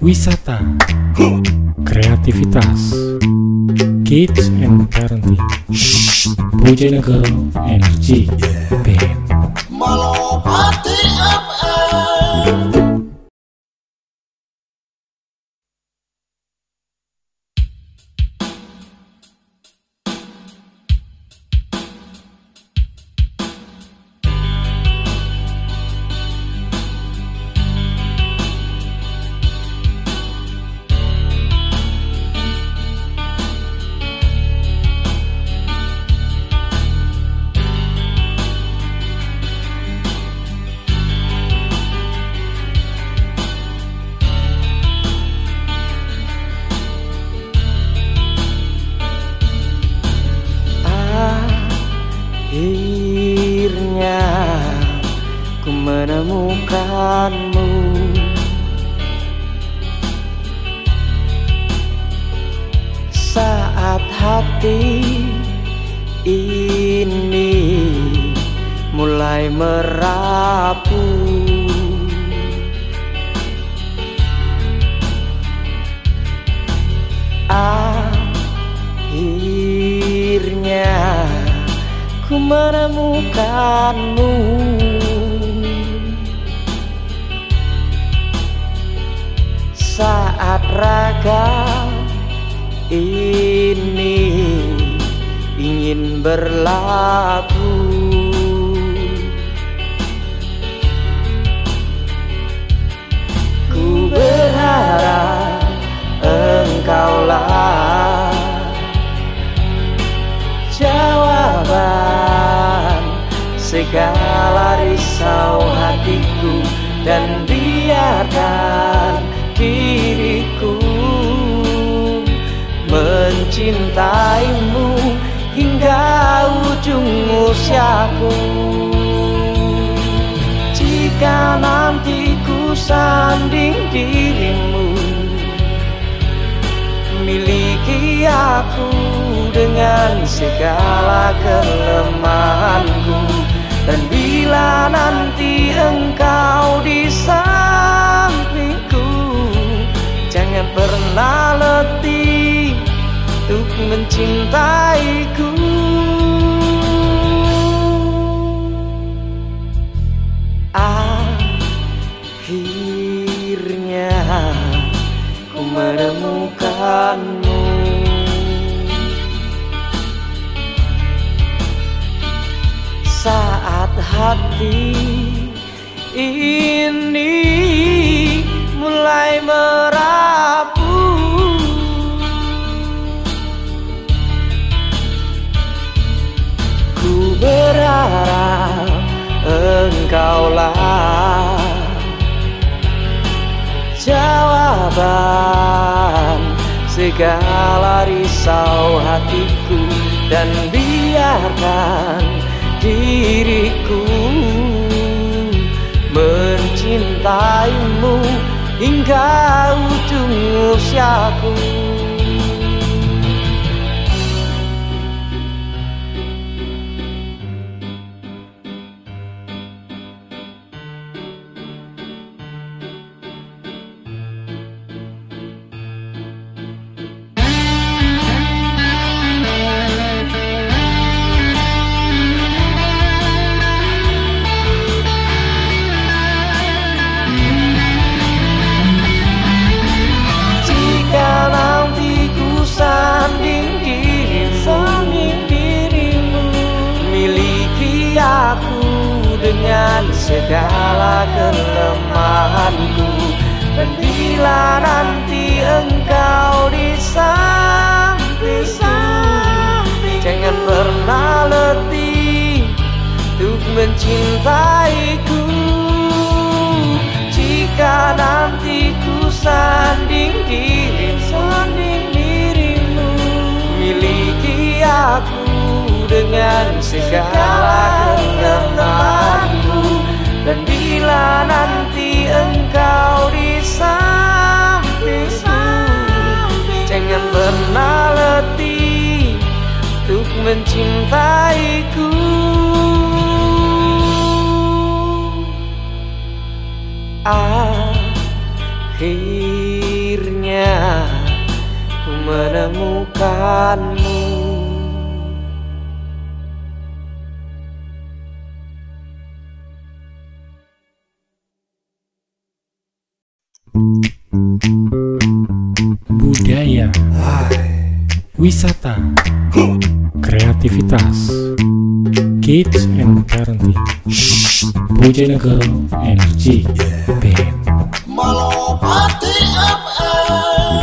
wisata, kreativitas, kids and parenting, Bojonegoro Energy Band. Malopati FM engkaulah jawaban segala risau hatiku dan biarkan diriku mencintaimu hingga ujung usiaku. Jika nanti ku sanding dirimu aku dengan segala kelemahanku. Dan bila nanti engkau di sampingku jangan pernah letih untuk mencintaiku. Akhirnya ku menemukanmu hati ini mulai merapuh ku berharap engkaulah jawaban segala risau hatiku dan biarkan diriku. Mencintaimu hingga ujung usiaku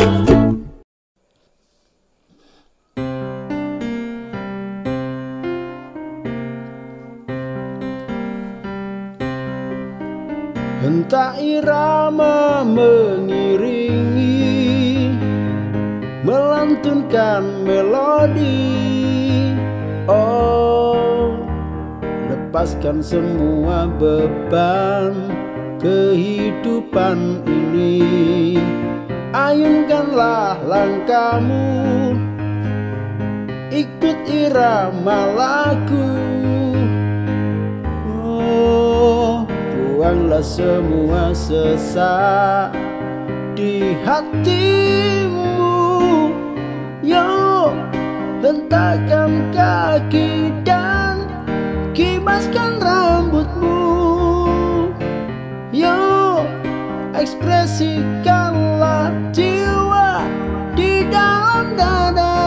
FM Entah irama mengiringi Melantunkan melodi. Oh Lepaskan semua beban Kehidupan ini Ayunkanlah langkahmu Ikut irama lagu Oh, buanglah semua sesak di hatimu. Yo, hentakkan kaki dan kibaskan rambutmu. Yo, ekspresikanlah jiwa di dalam dada.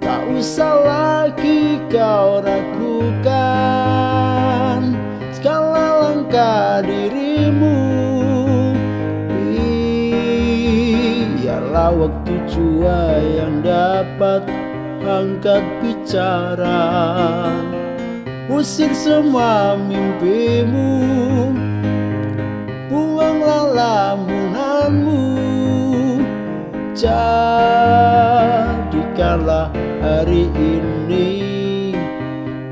Tak usah lagi kau ragukan Segala langkah dirimu Biarlah waktu jua yang dapat angkat bicara Usir semua mimpimu. Buanglah lamunanmu Jadikanlah hari ini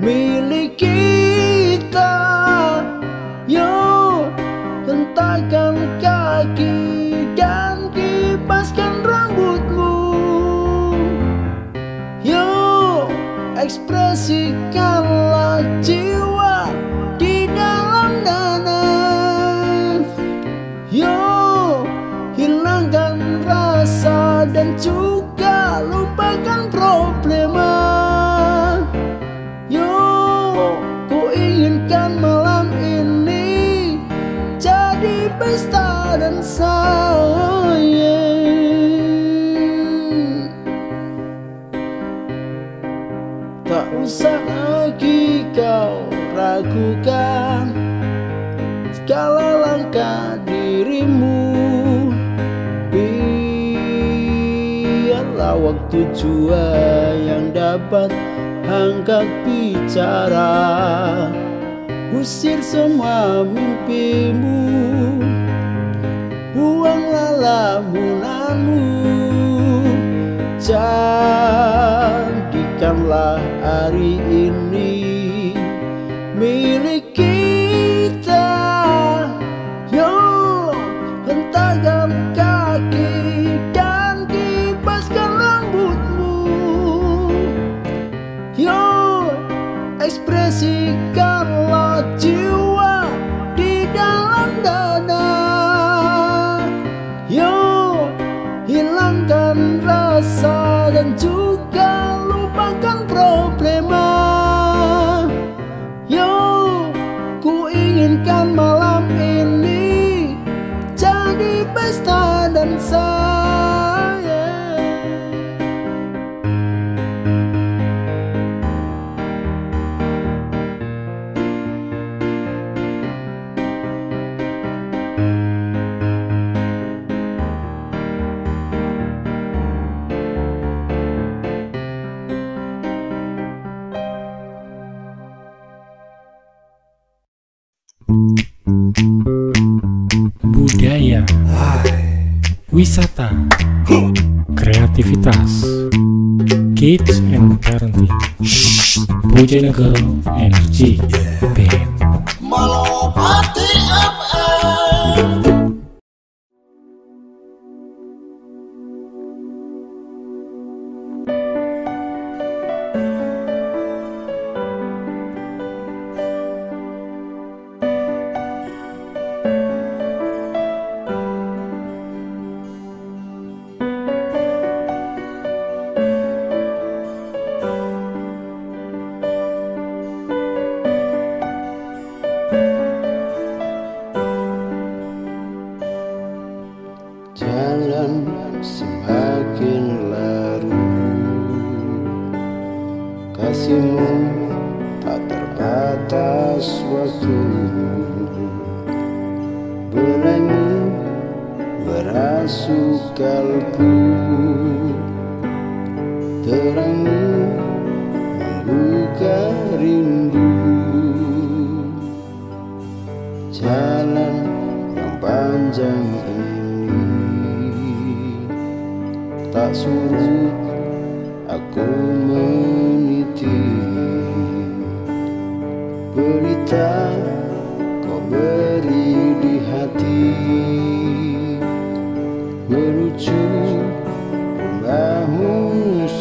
milik kita. Yo, hentakkan kaki ekspresikanlah jiwa di Jua yang dapat angkat bicara. Usir semua mimpimu Buanglah lamunanmu Jadikanlah hari ini kids and parenting, Bojonegoro Energy Band.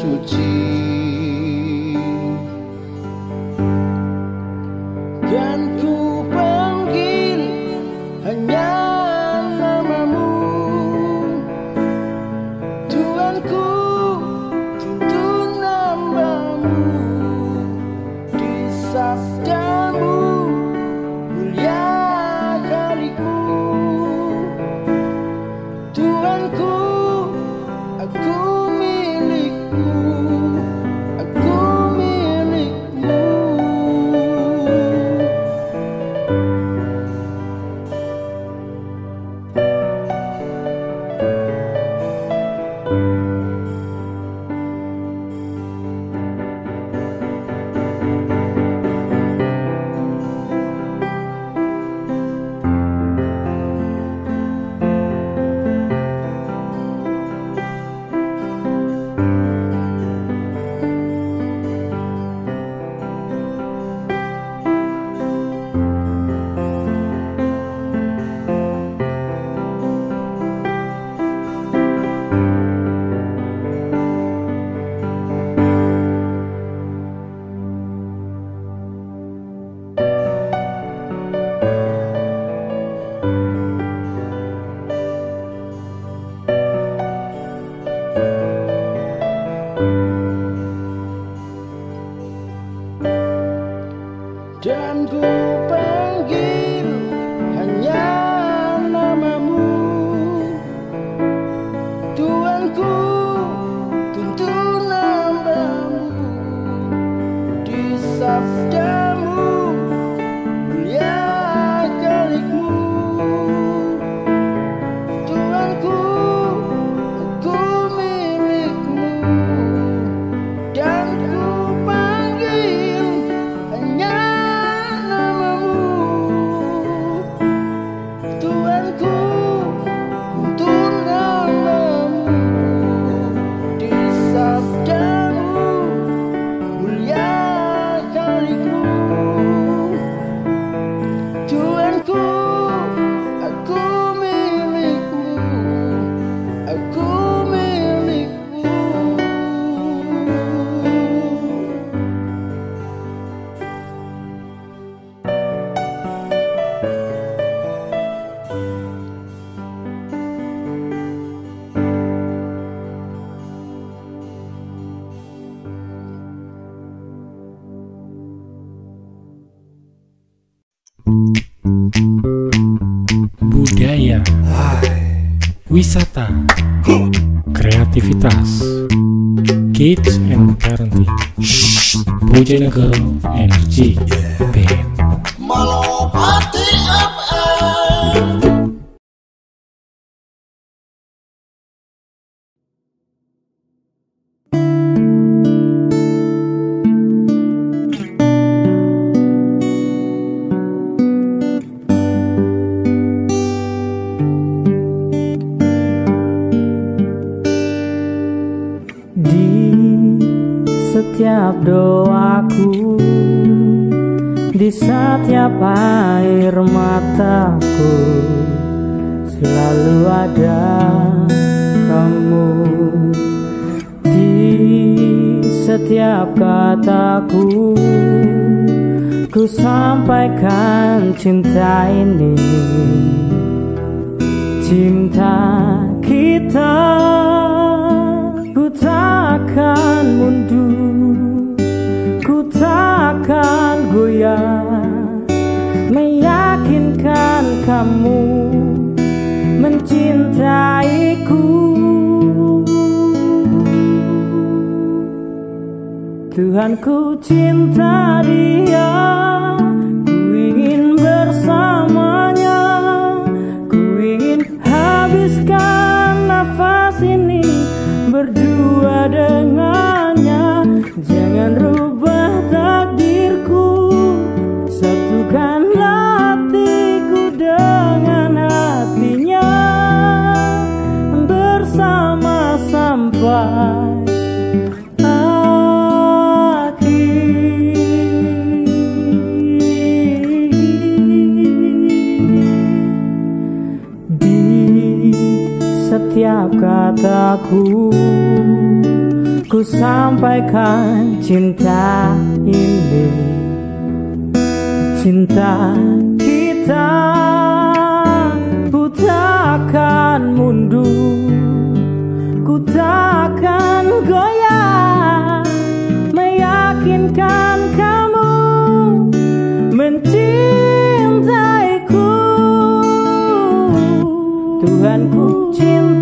nosso dia. किन setiap kataku. Ku sampaikan cinta ini. Cinta kita Ku takkan mundur. Ku takkan goyah. Meyakinkan kamu Mencintaiku. Tuhanku cinta dia Ku ingin bersamanya. Ku ingin habiskan nafas ini Berdua dengannya. Jangan rubah takdirku Satukanlah kataku Ku sampaikan cinta ini. Cinta kita Ku takkan mundur. Ku takkan goyah Meyakinkan kamu Mencintaiku. Tuhanku cinta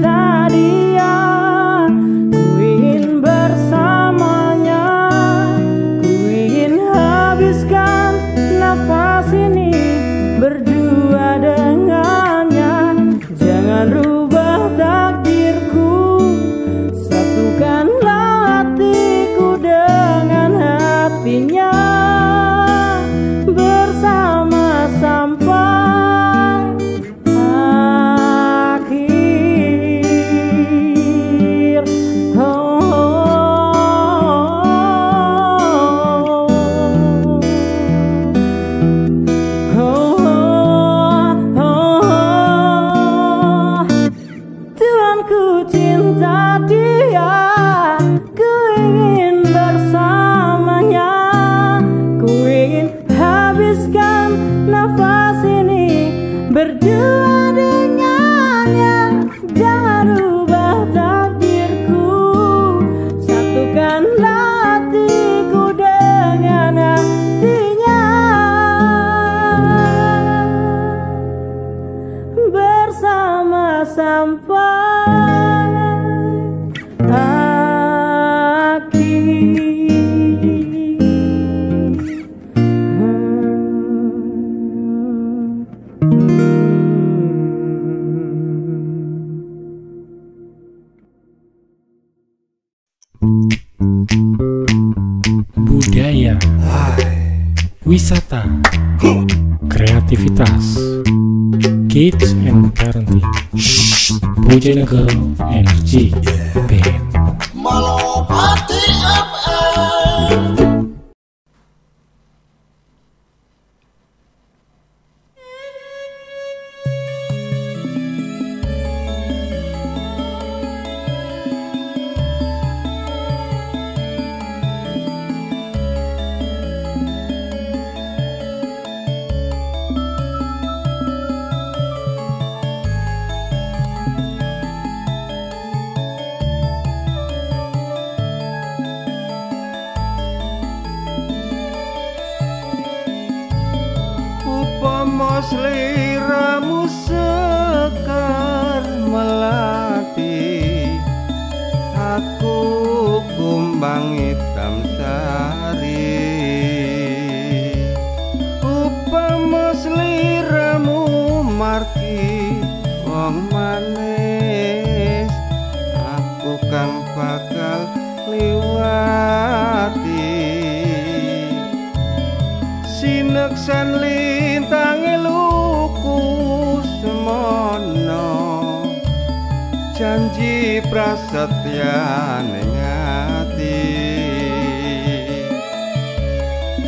prasetya ning ati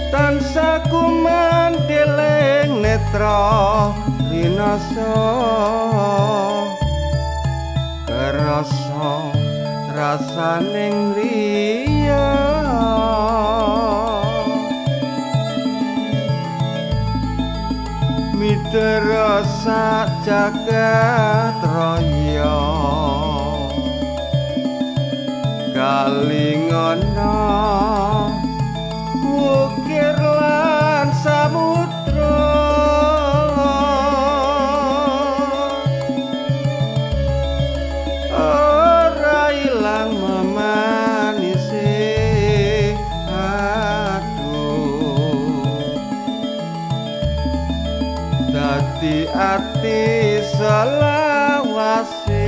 tansah kumandeleng netra rinasa kerasa rasaning riya Mitra sak jagat bali ngono ukir lan samudra. Ora ilang memanisi aku dadi ati selawase.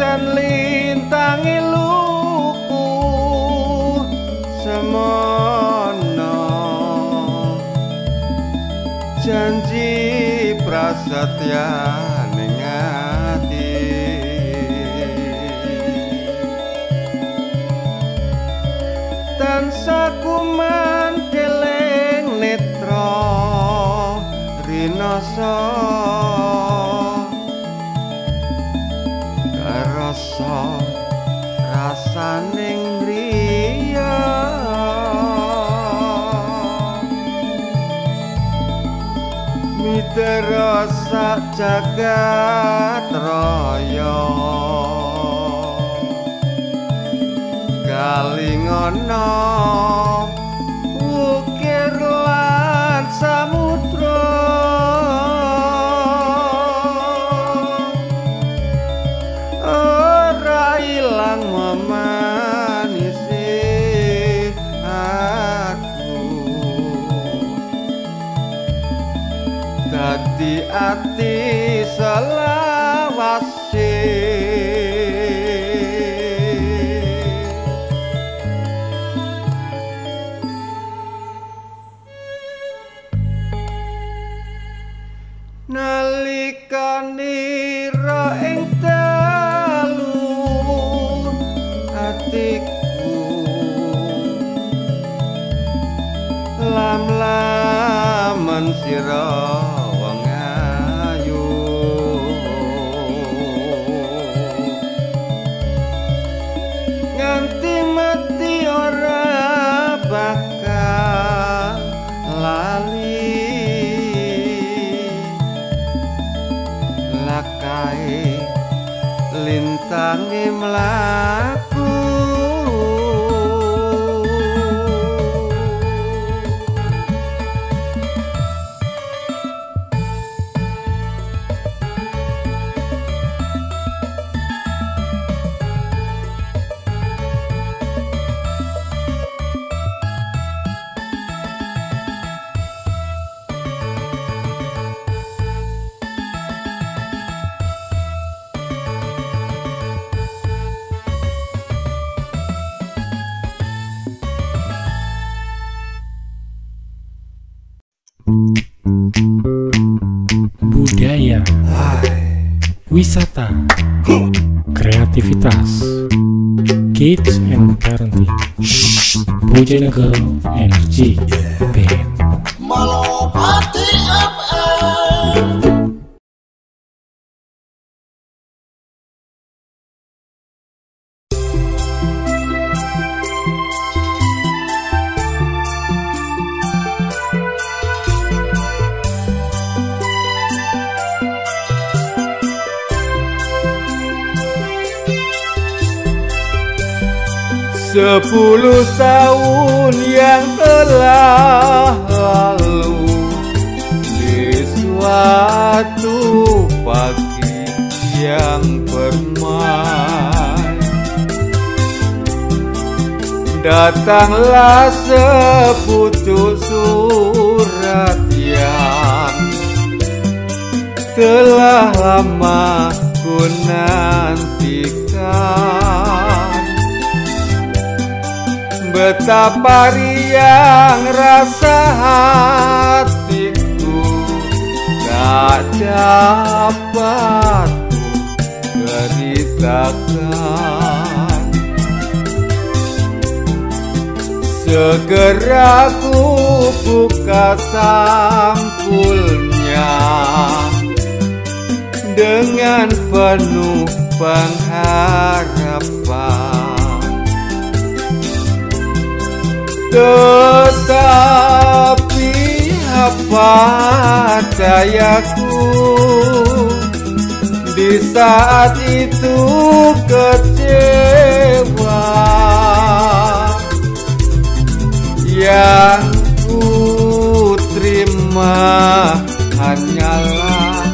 sen lintangi luku semono. Janji prasetya ati. Man keleng netra rinasa sak jagat raya. Kali ati selawase. Nalika ra ing dalu atiku lam lam sirah suatu pagi yang permai Datanglah seputus surat yang Telah lama ku nantikan. Betapa riang rasa hatiku Tak dapat ceritakan? Segera ku buka sampulnya Dengan penuh pengharapan. Tetapi apa dayaku Di saat itu kecewa. Yang ku terima hanyalah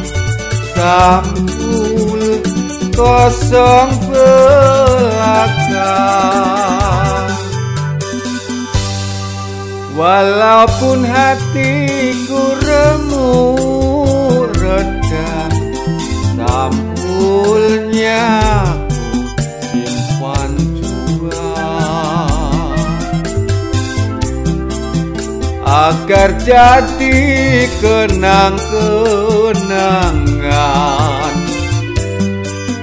Sampul kosong belakang Walaupun hatiku remuk redam Sampulnya simpan jua. Agar jadi kenang-kenangan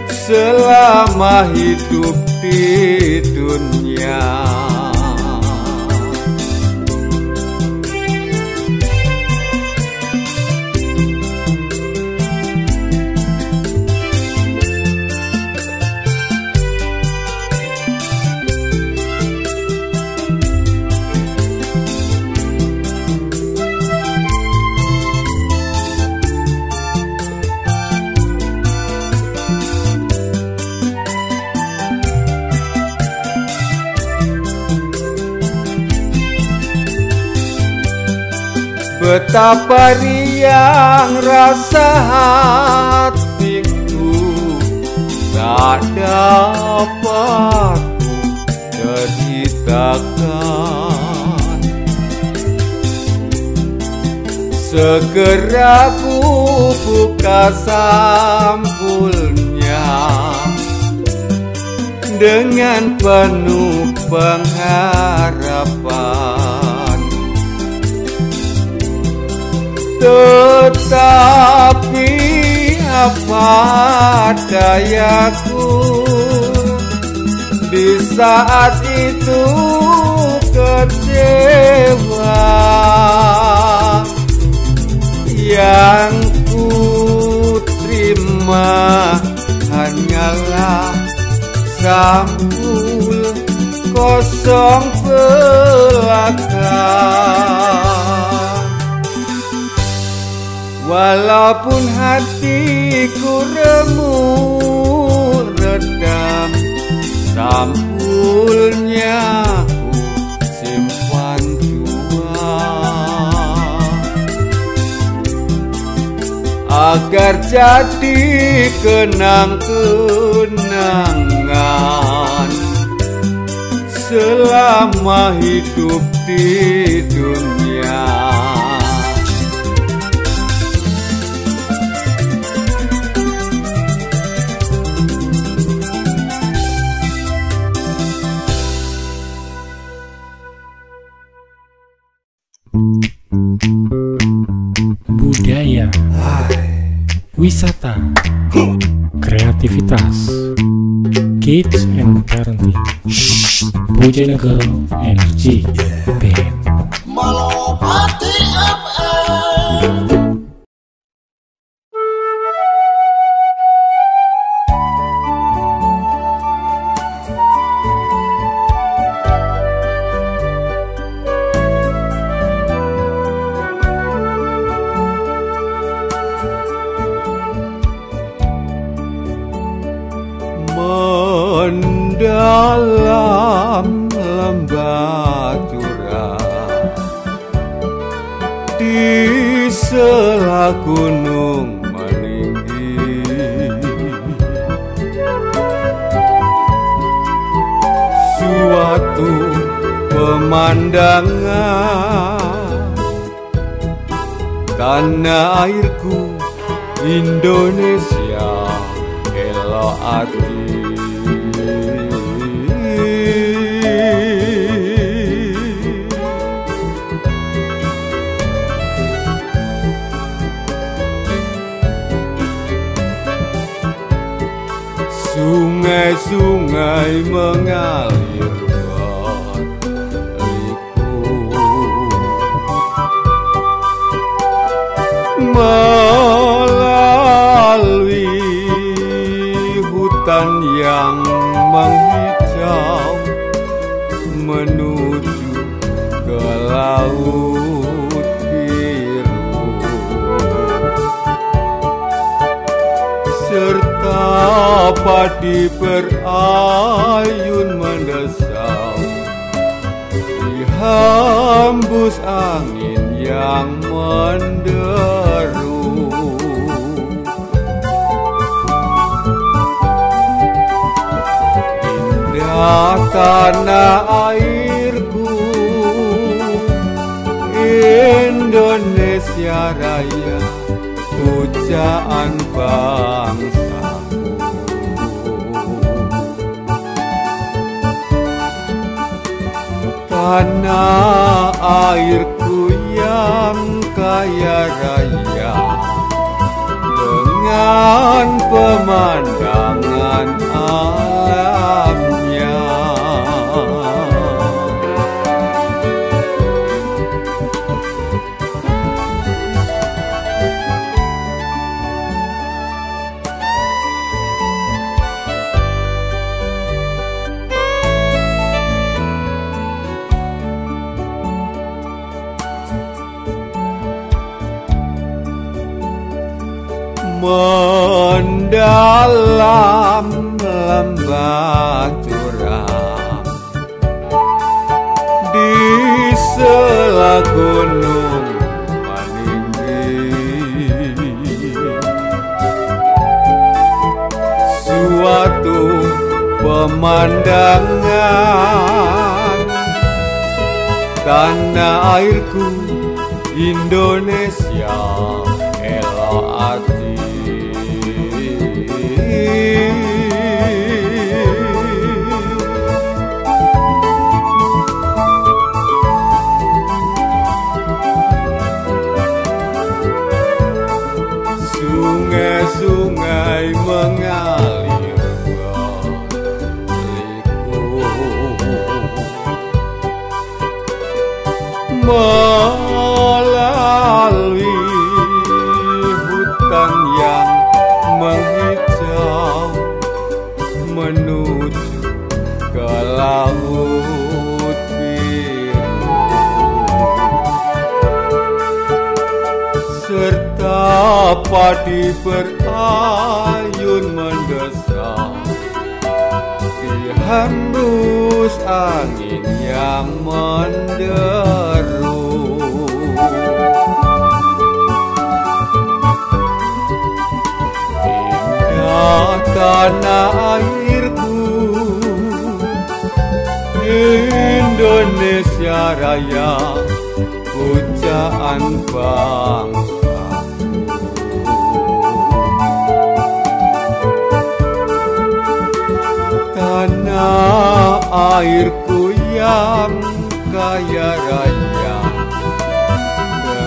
Selama hidup di dunia Betapa riang rasa hatiku Tak dapat ku ceritakan. Segera ku buka sampulnya Dengan penuh pengharapan Tetapi apa dayaku? Di saat itu kecewa. Yang ku terima hanyalah Sampul kosong belakang Walaupun hatiku remuk redam Sampulnya ku simpan jua. Agar jadi kenang-kenangan Selama hidup di dunia Shh, Bojonegoro Energy. Band Sungai-sungai mengalir berliku padi berayun mendesau? Dihembus angin yang menderu. Indah tanah airku Indonesia Raya Pujaan bangsaku Tanah airku yang kaya raya. Dengan pemandangan alamnya mendalam lembah curang di sela gunung meninggi. Suatu pemandangan. Tanah airku Indonesia padi berayun mendesau dihembus angin yang menderu. Indah tanah airku Indonesia Raya Pujaan bangsaku airku yang kaya raya.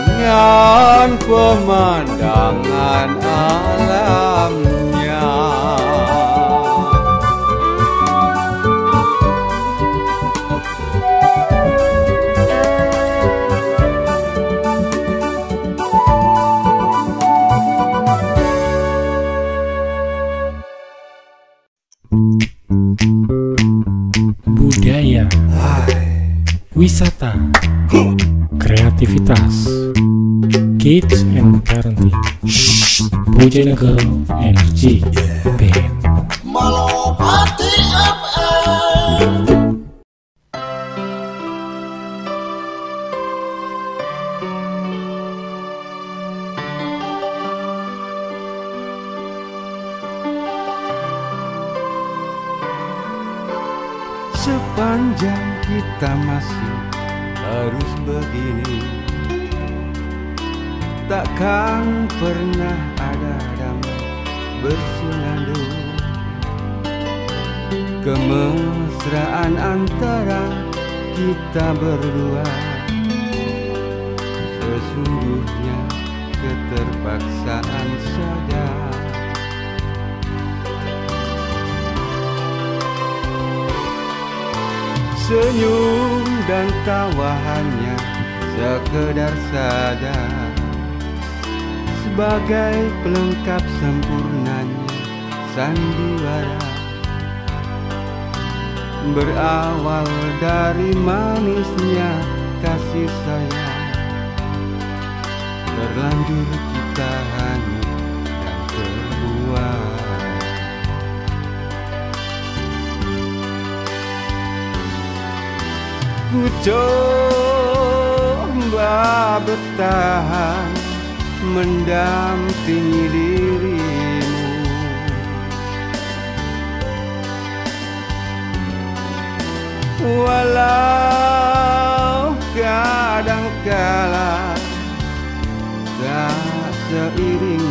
Dengan pemandangan alamnya kids and parenting, Bojonegoro Energy Band. Bertahan mendampingi dirimu. Walau kadangkala tak seiring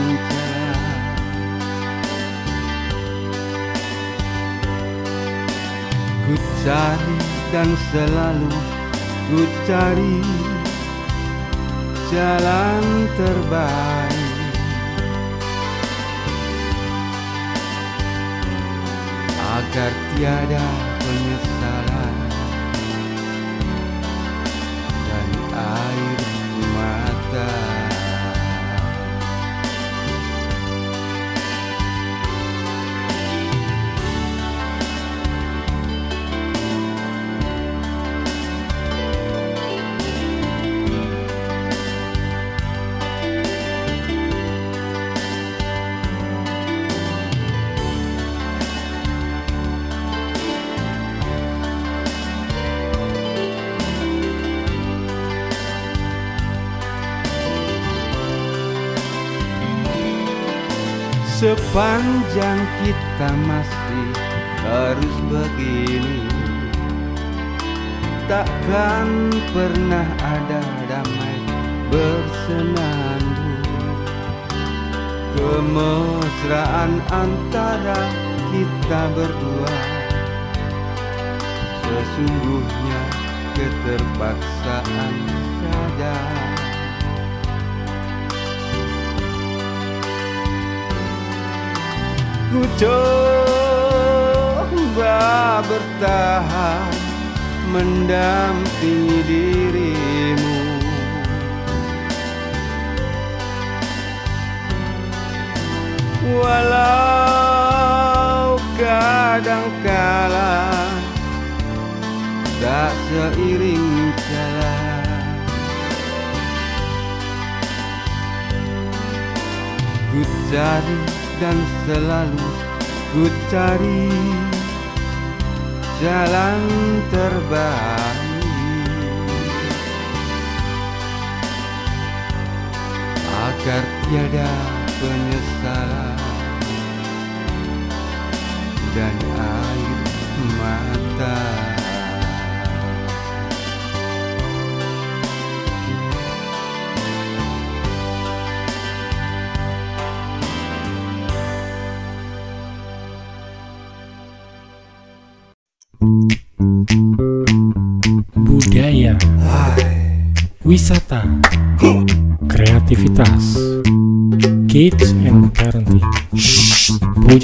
Ku cari dan selalu ku cari jalan terbaik. Agar tiada Sepanjang kita masih harus begini. Takkan pernah ada damai bersenandung. Kemesraan antara kita berdua. Sesungguhnya keterpaksaan saja Ku coba bertahan mendampingi dirimu. Walau kadangkala tak seiring jalan Ku cari dan selalu ku cari jalan terbaik agar tiada penyesalan dan air mata.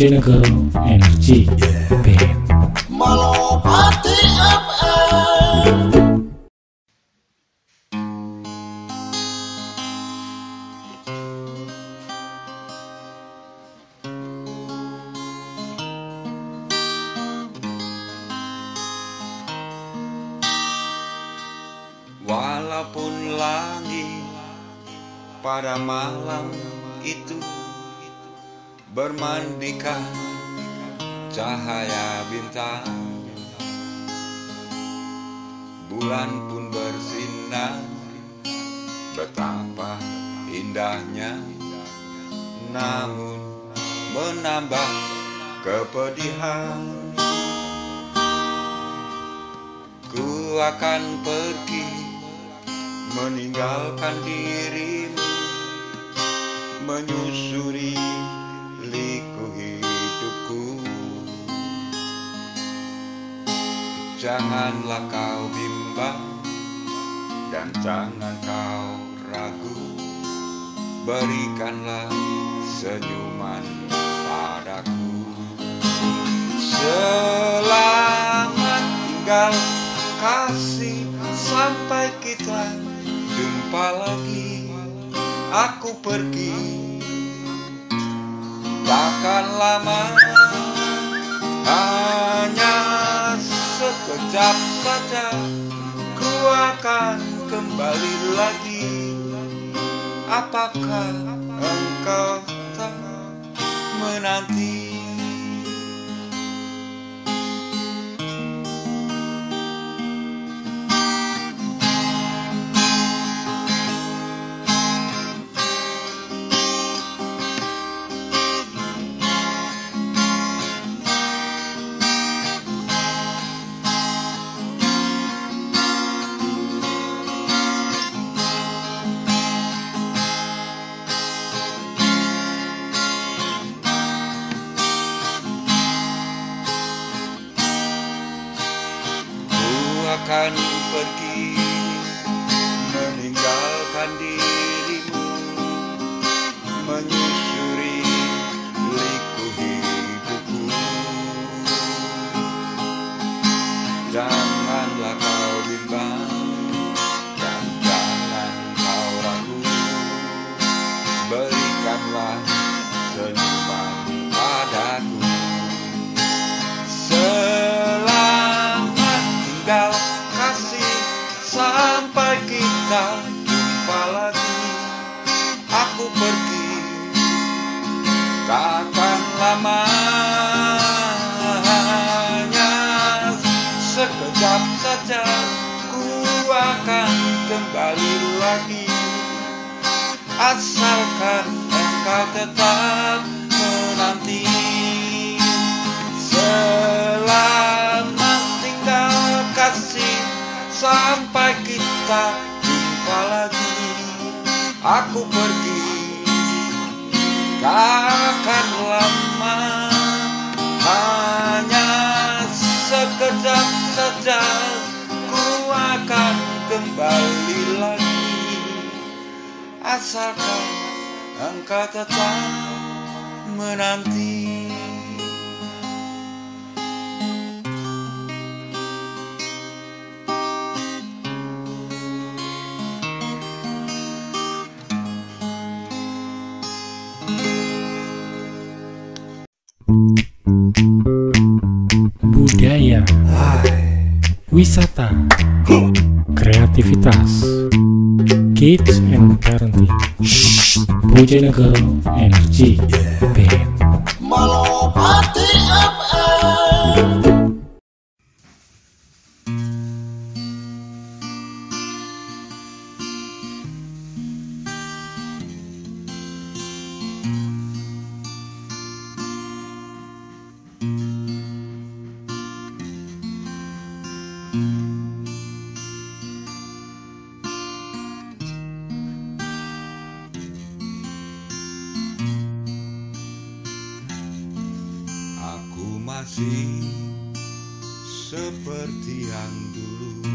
Bojonegoro Energy Band. Betapa indahnya Namun menambah kepedihan. Ku akan pergi meninggalkan dirimu Menyusuri liku hidupku. Janganlah kau bimbang dan jangan kau ragu Berikanlah senyuman padaku. Selamat tinggal kasih sampai kita jumpa lagi. Aku pergi takkan lama Hanya sekejap saja. Ku akan kembali lagi Apakah engkau tak menanti kids and parenting, Bojonegoro Energy Band. Yang dulu.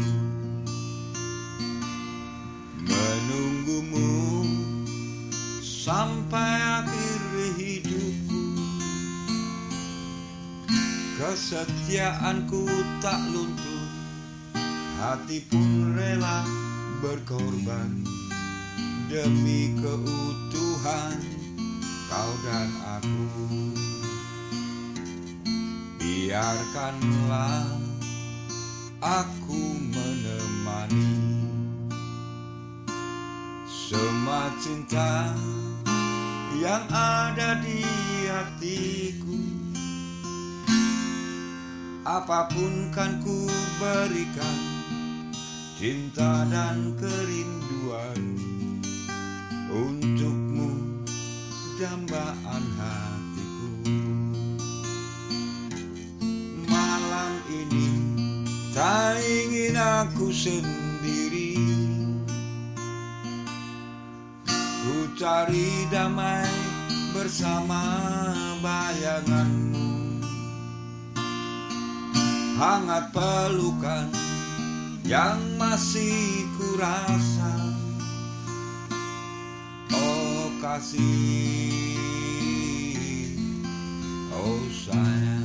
Menunggumu sampai akhir hidupku. Kesetiaanku tak luntur Hati pun rela berkorban. Demi keutuhan kau dan aku Biarkanlah apa pun kan ku berikan cinta dan kerinduan untukmu dambaan hatiku. Malam ini tak ingin aku sendiri. Ku cari damai bersama yang masih kurasa. Oh kasih. Oh sayang.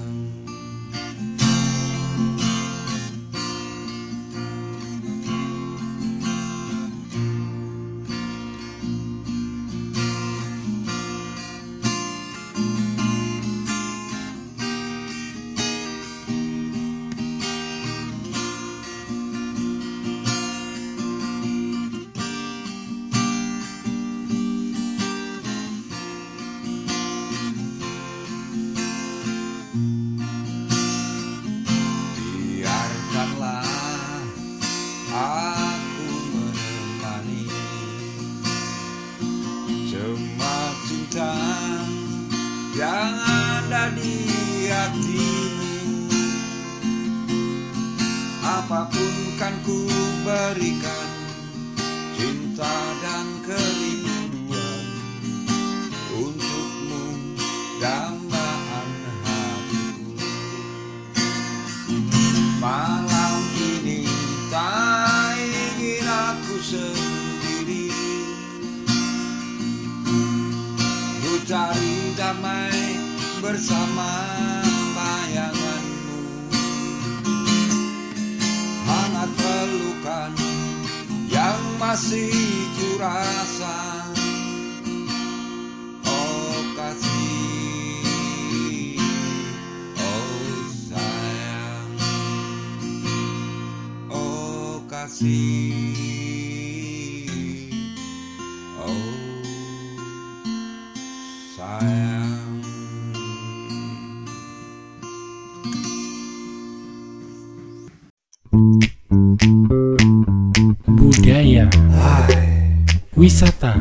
wisata,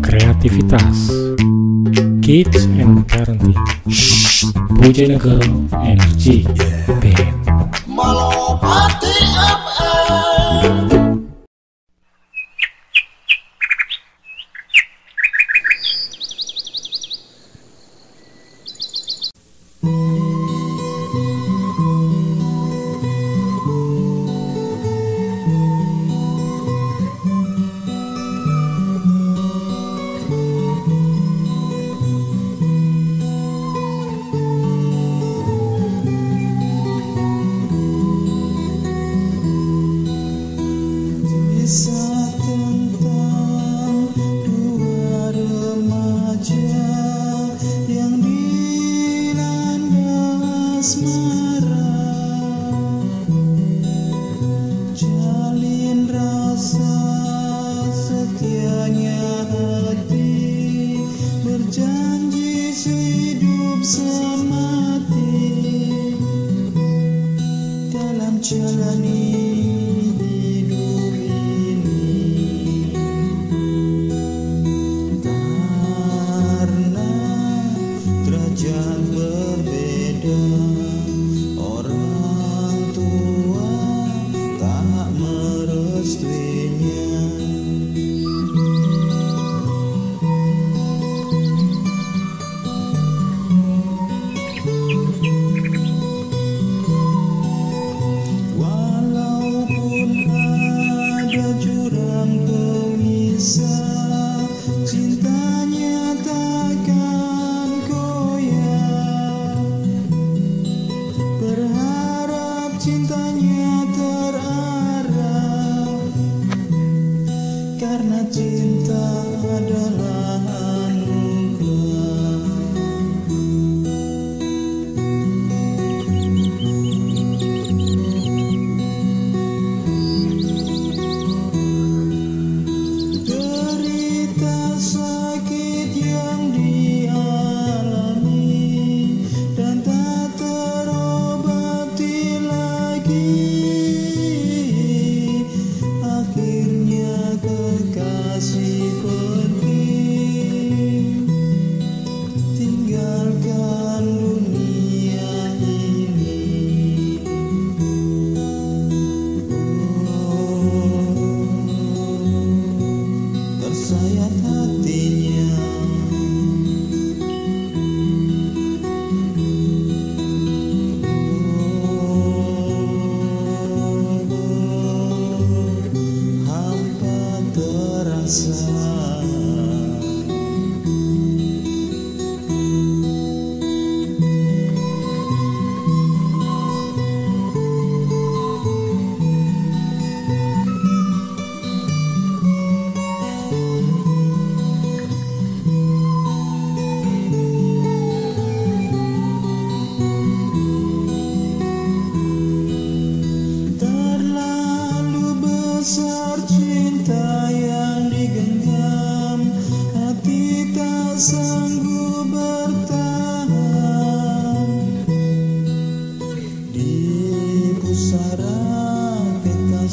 kreativitas, kids and parenting, Bojonegoro Energy.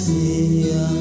vazia.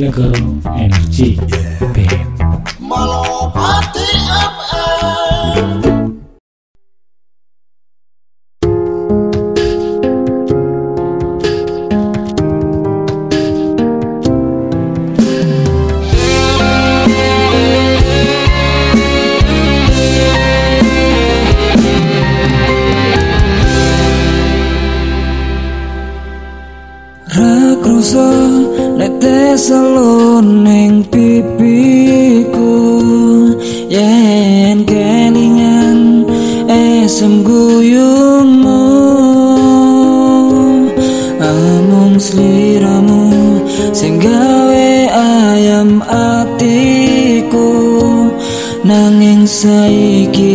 didn't. netes loning pipiku. Yen kelingan esem guyungmu amung sliramu sing gawe ayam atiku. Nanging saiki